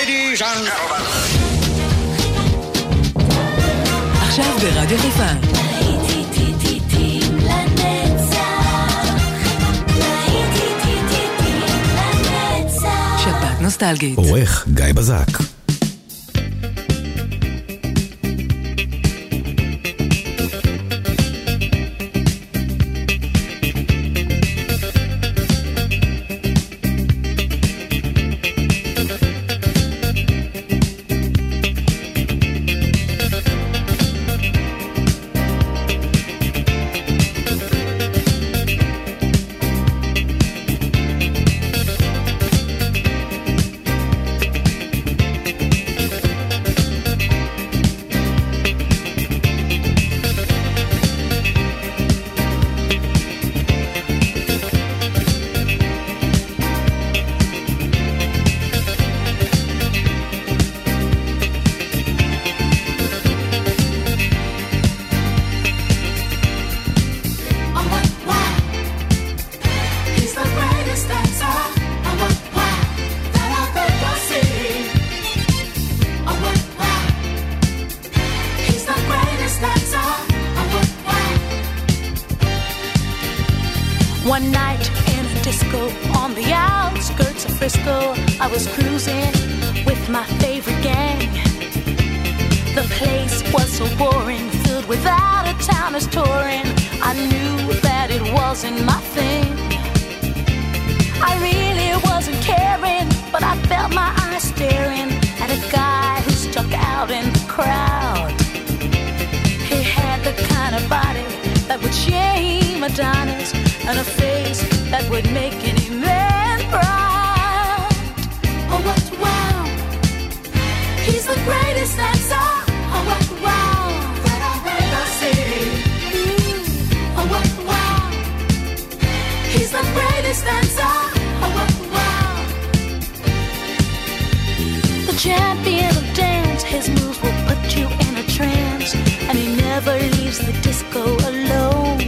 Ladies and gentlemen. עכשיו ברדיו חיפה. שבת נוסטלגית. עורך גיא בזק. Wasn't my thing. I really wasn't caring, but I felt my eyes staring at a guy who stuck out in the crowd. He had the kind of body that would shame Adonis and a face that would make any greatest. Oh, wow! The champion of dance, his moves will put you in a trance, and he never leaves the disco alone.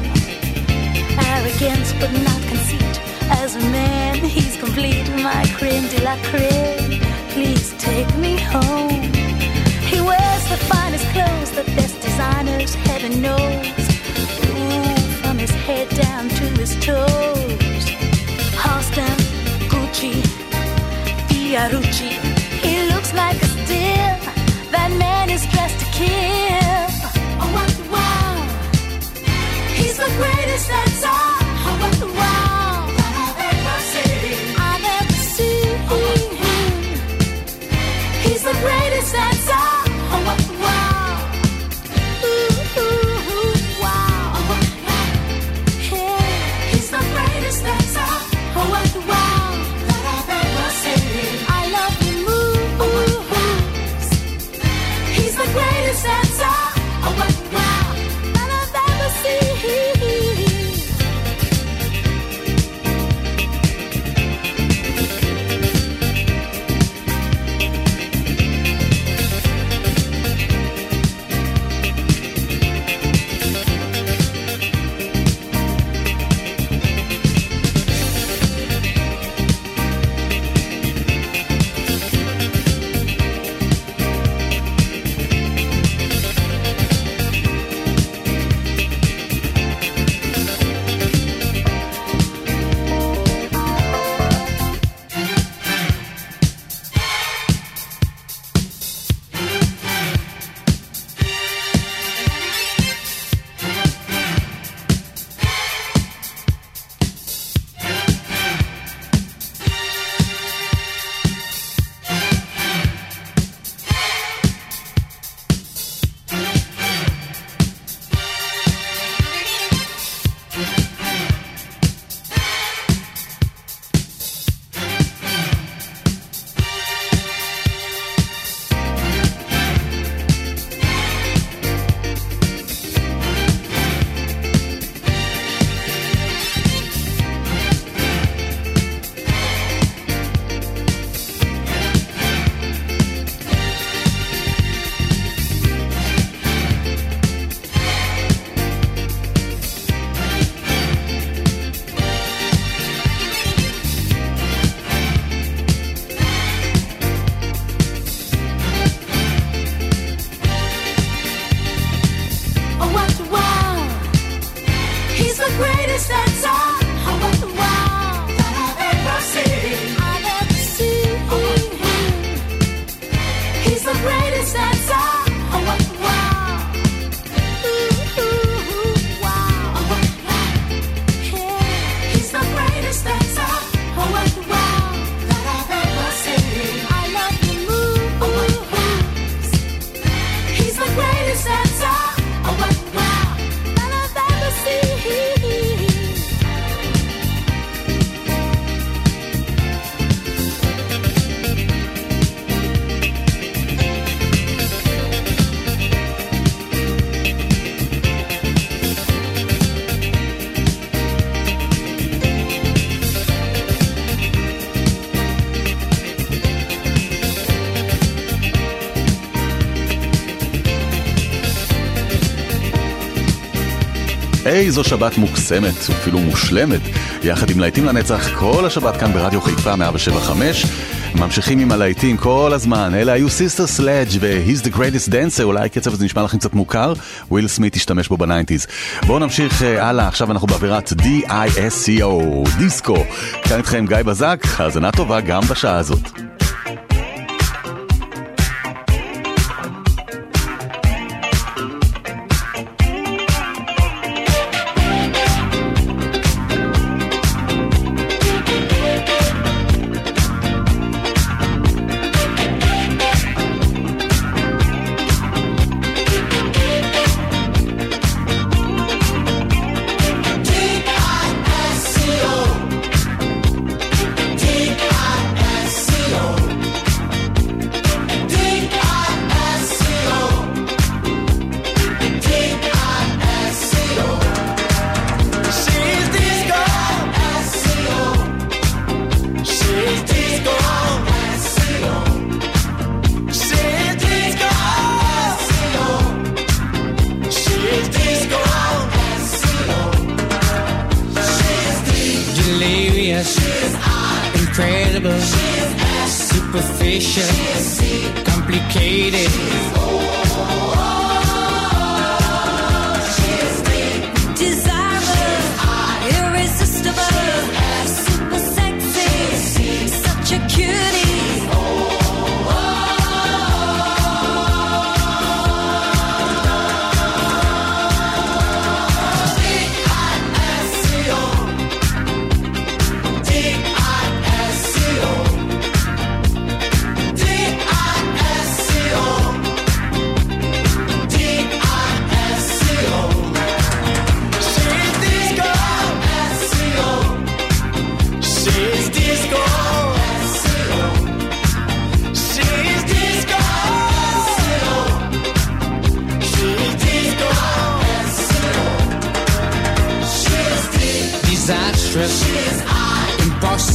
Arrogance, but not conceit. As a man, he's complete. My creme de la creme. Please take me home. He wears the finest clothes, the best designers, heaven knows. Ooh, from his head down to his toes. Fiorucci. He looks like a steal. That man is dressed to kill. Oh, what איזו שבת מוקסמת, אפילו מושלמת, יחד עם להיטים לנצח כל השבת כאן ברדיו חיפה 175. ממשיכים עם הלהיטים כל הזמן, אלה היו סיסטר סלאג' ו-He's the Greatest Dancer, אולי הקצב הזה נשמע לכם קצת מוכר, וויל סמית השתמש בו בניינטיז. בואו נמשיך uh, הלאה, עכשיו אנחנו באווירת D-I-S-C-O, דיסקו. כאן איתכם גיא בזק, האזנה טובה גם בשעה הזאת.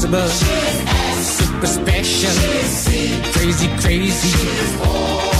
impossible. Super special. Crazy, crazy.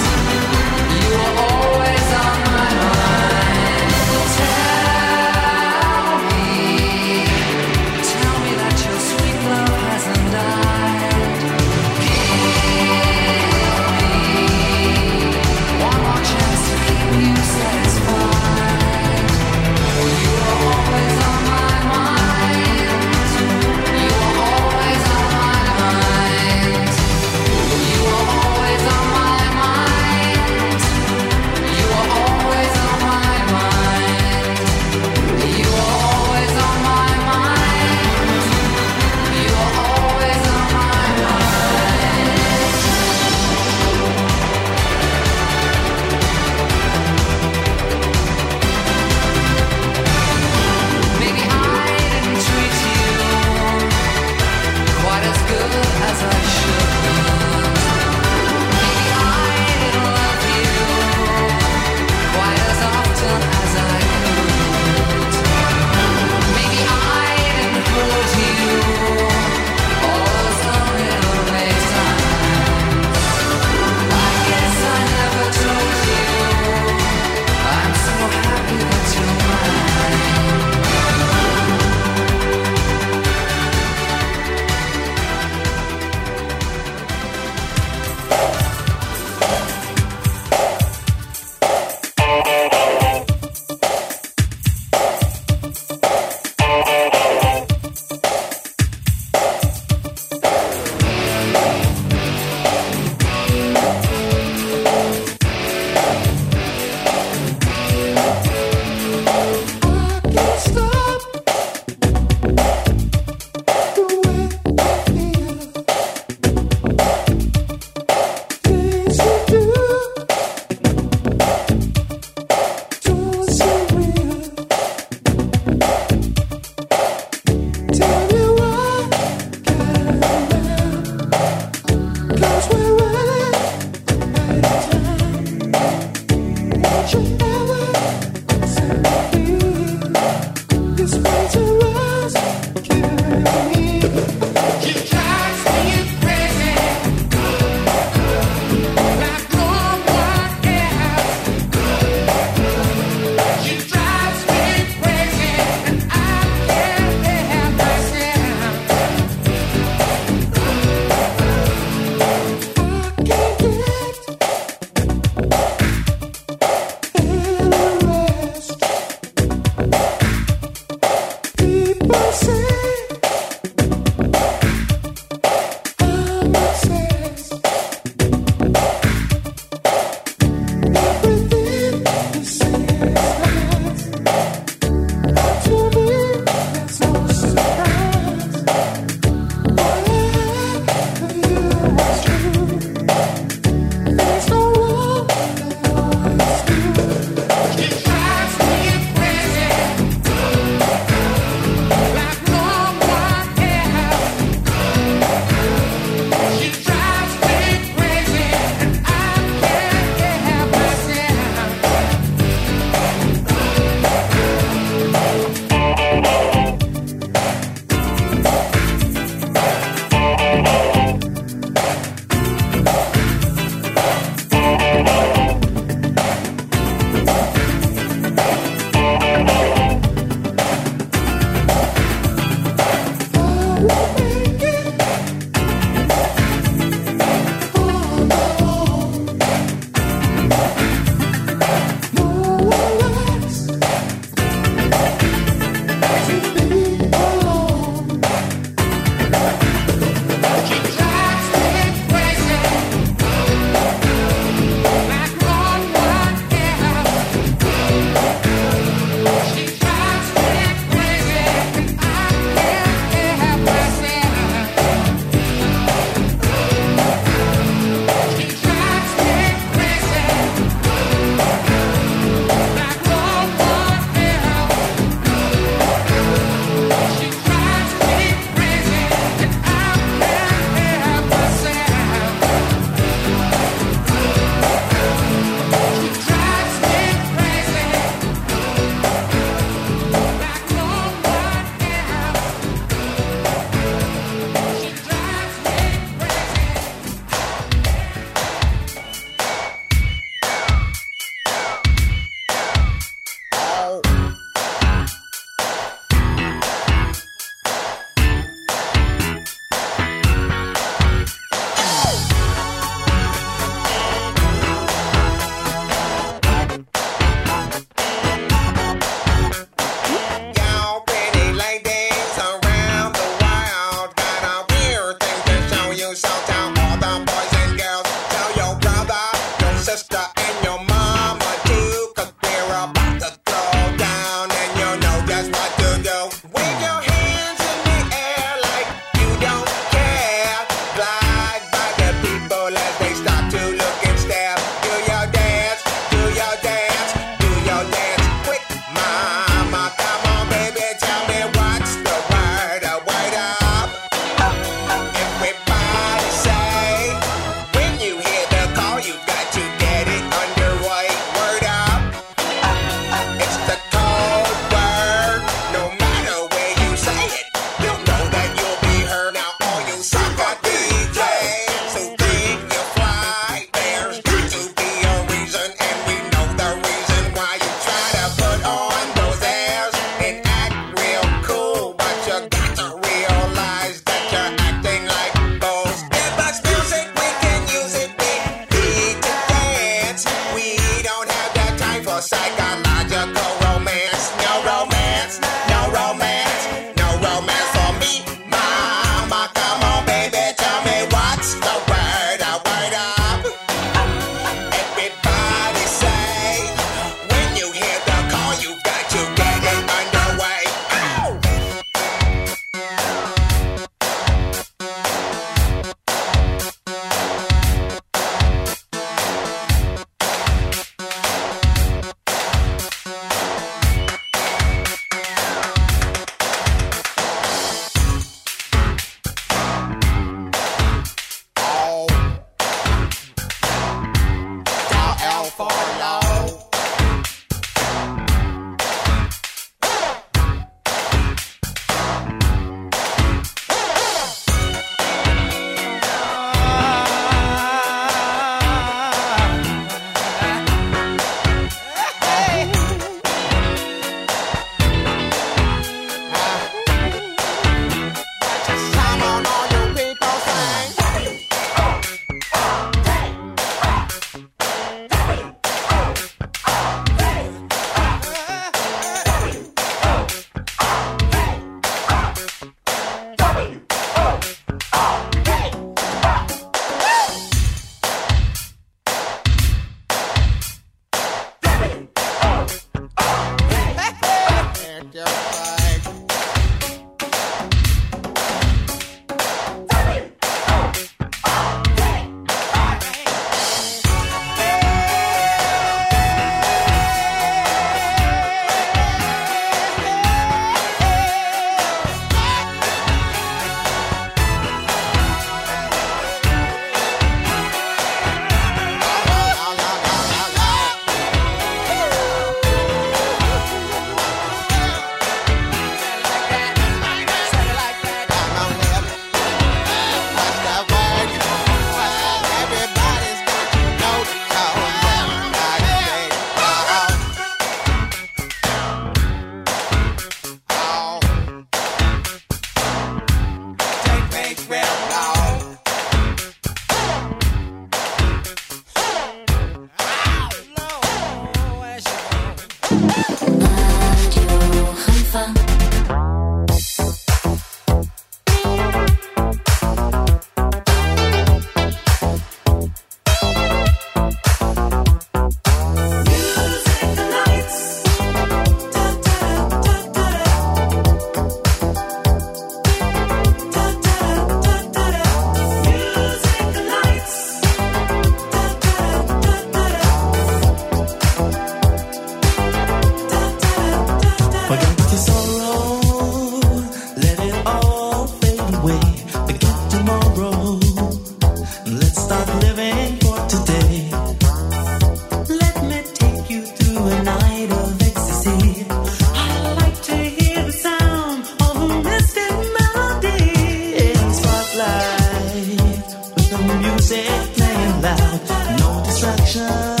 music playing loud, no distractions.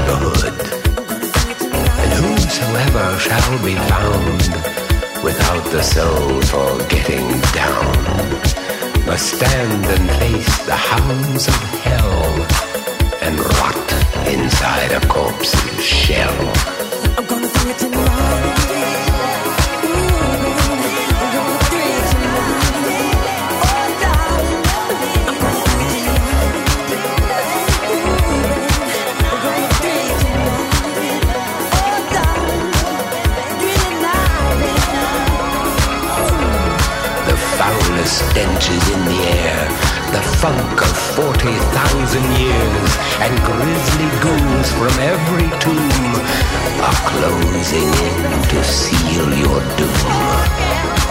neighborhood. And whosoever shall be found without the soul for getting down must stand and face the hounds of hell and rot inside a corpse's shell. I'm gonna bring it. stenches in the air, the funk of 40,000 years, and grisly goons from every tomb are closing in to seal your doom.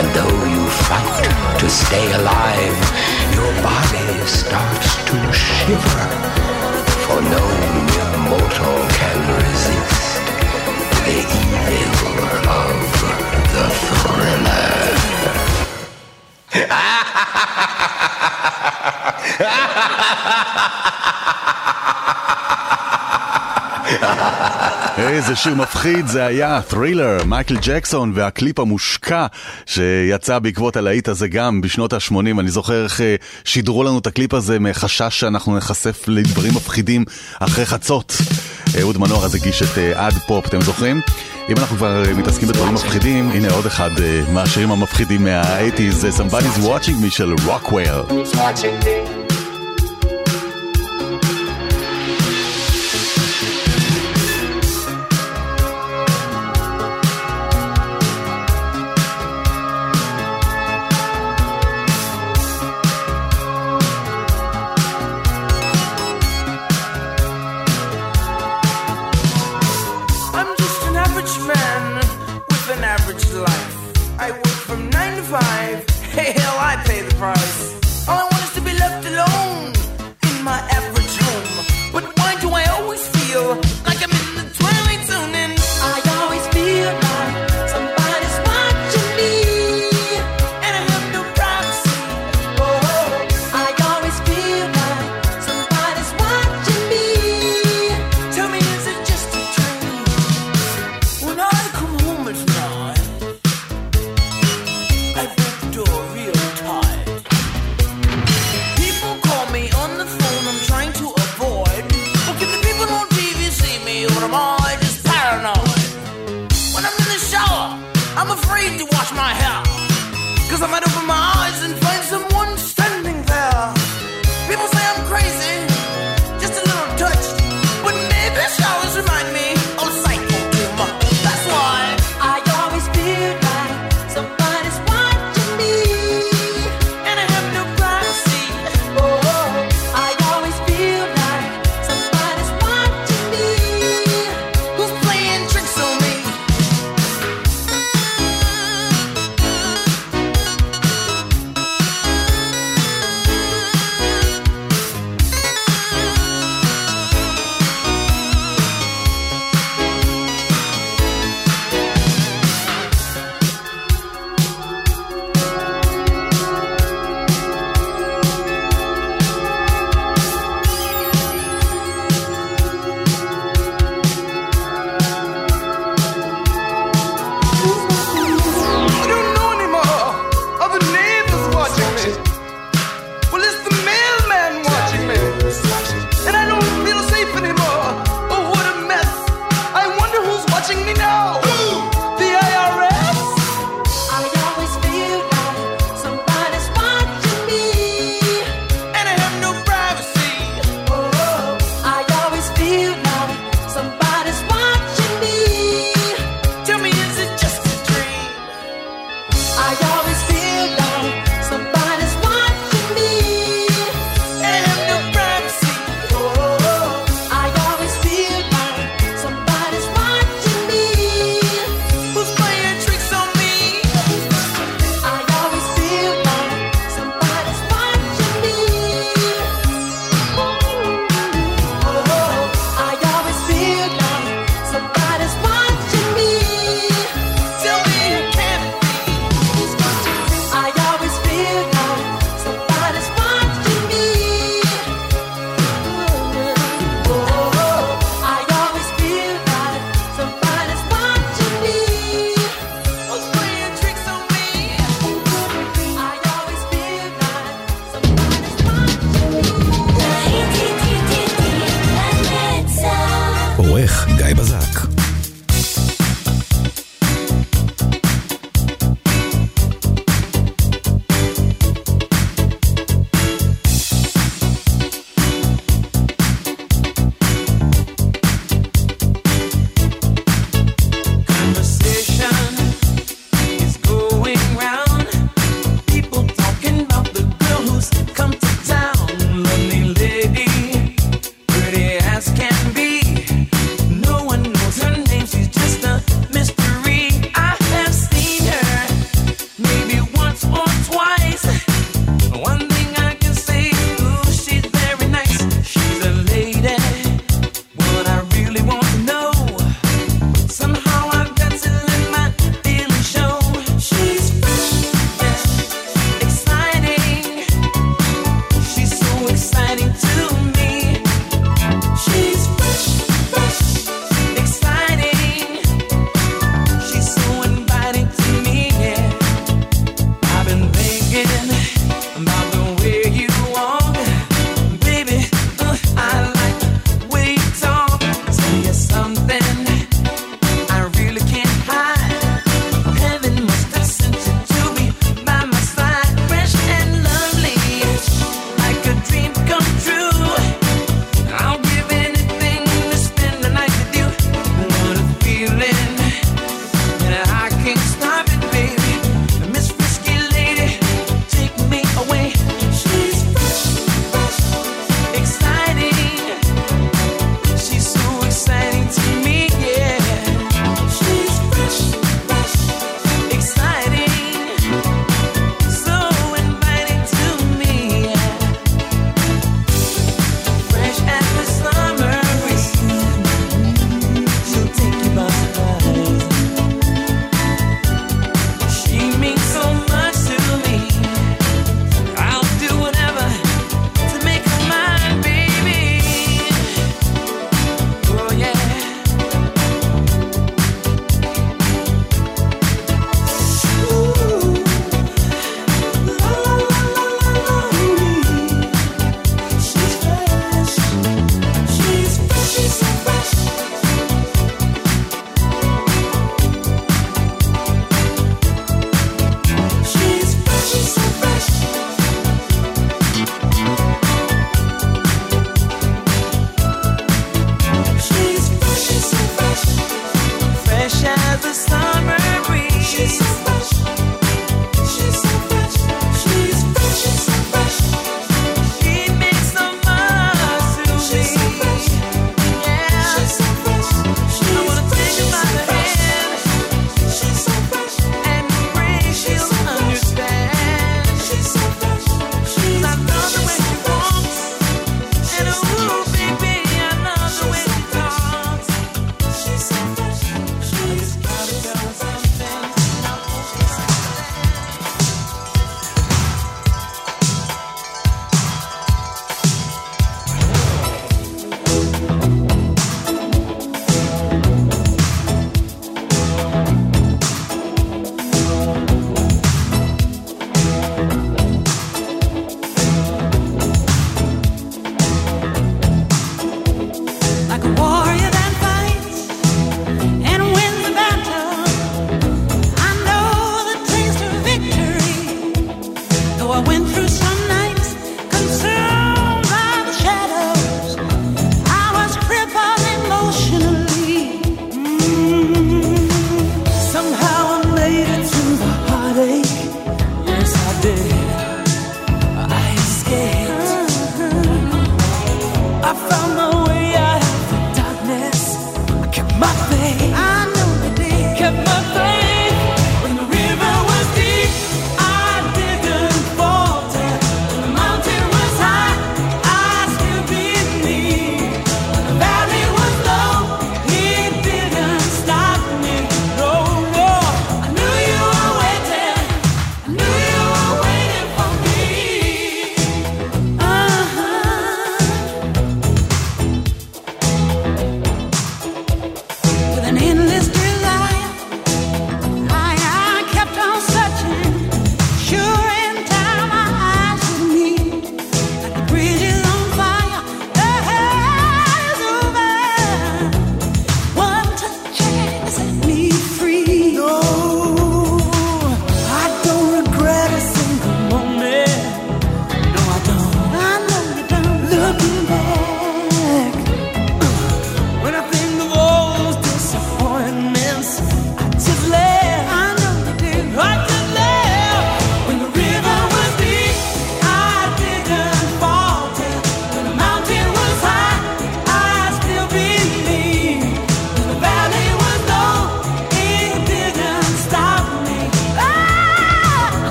And though you fight to stay alive, your body starts to shiver, for no mere mortal can resist the evil of the thriller. איזה שיר מפחיד זה היה, ת'רילר, מייקל ג'קסון והקליפ המושקע שיצא בעקבות הלהיט הזה גם בשנות ה-80. אני זוכר איך אה, שידרו לנו את הקליפ הזה מחשש שאנחנו נחשף לדברים מפחידים אחרי חצות. אהוד מנור אז הגיש את אה, עד פופ, אתם זוכרים? אם אנחנו כבר אה, מתעסקים בדברים מפחידים, הנה עוד אחד מהשירים המפחידים מה-80's, Somebody's Watching Me של רוקוויר.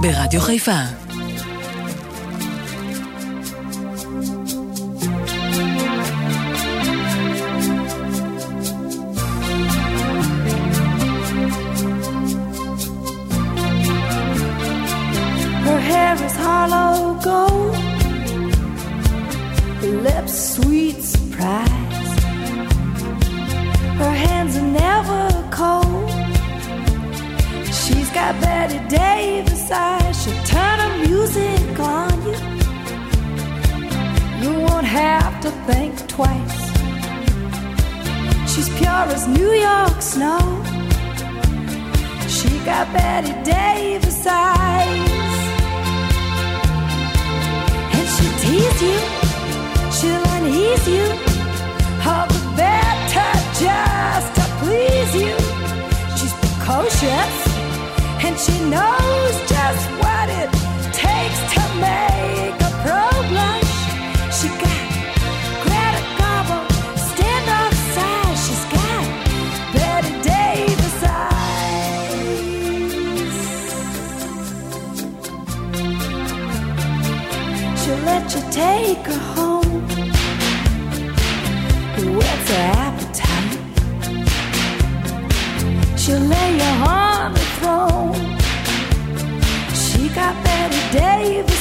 ברדיו חיפה.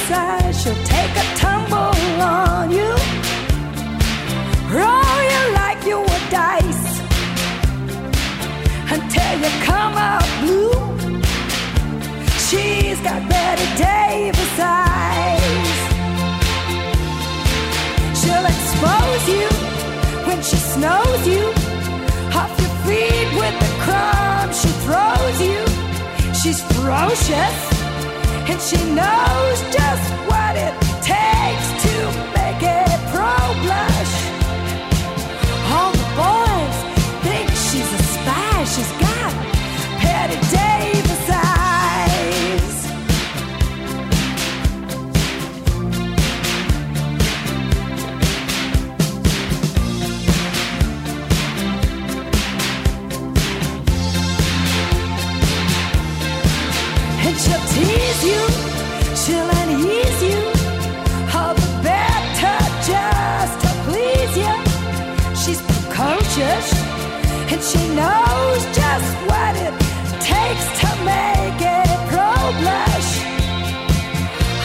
side, she'll take a tumble on you. Roll you like you were dice until you come out blue. She's got Bette Davis eyes. She'll expose you when she snows you. Off your feet with the crumbs she throws you. She's ferocious and she knows just what it she'll tease you, she'll unease you, all the better just to please you. She's precocious, and she knows just what it takes to make a pro blush.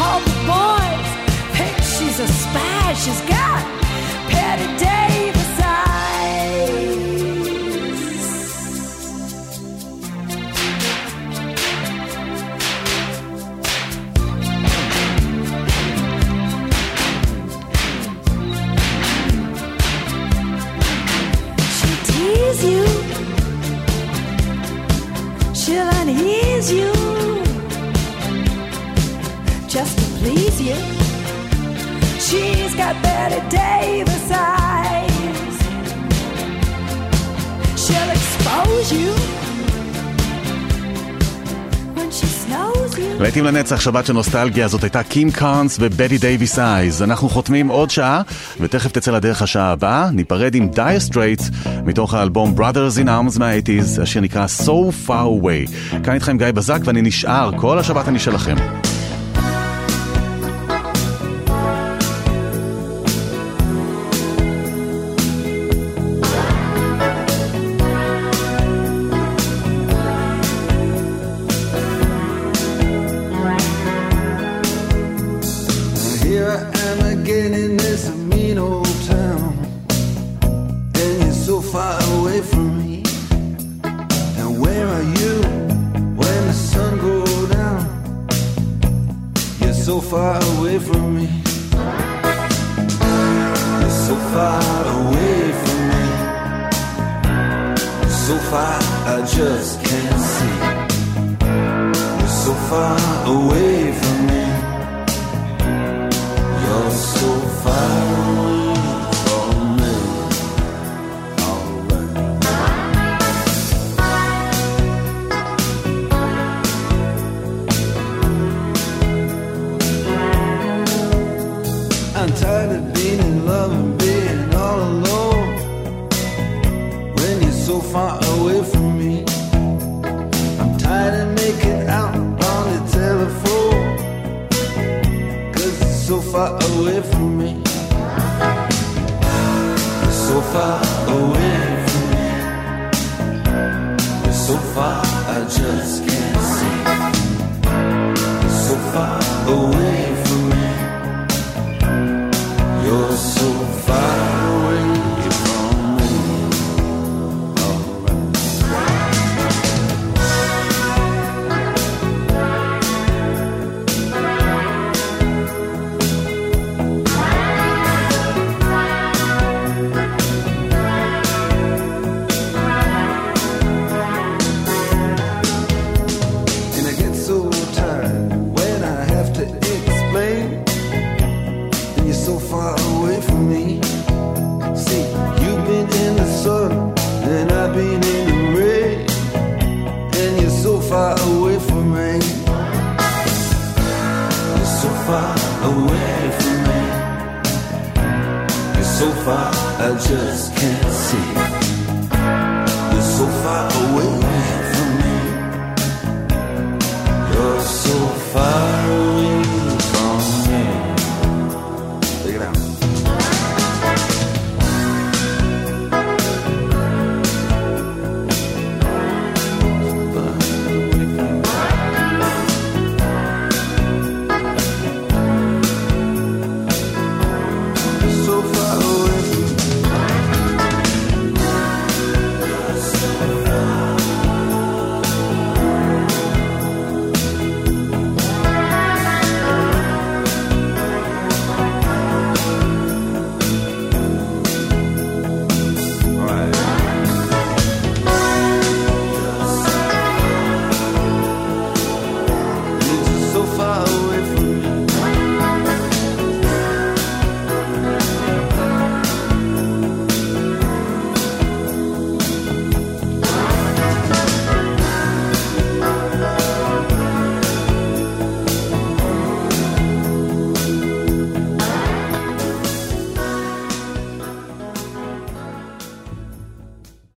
All the boys think she's a spy, she's got Patty Davis you. Just to please you. She's got Bette Davis eyes. She'll expose you. להיטים לנצח, שבת של נוסטלגיה, זאת הייתה קים קארנס ובדי דייוויס אייז. אנחנו חותמים עוד שעה, ותכף תצא לדרך השעה הבאה. ניפרד עם דייר סטרייטס, מתוך האלבום Brothers in Arms מה-80's, השיר נקרא So Far Away. כאן איתכם גיא בזק, ואני נשאר, כל השבת אני שלכם. Far away from me. And where are you when the sun goes down? You're so far away from me. You're so far away from me. So far I just can't see. You're so far away from me. Far away from me. So far away from me. You're so far, I just can't see. So far away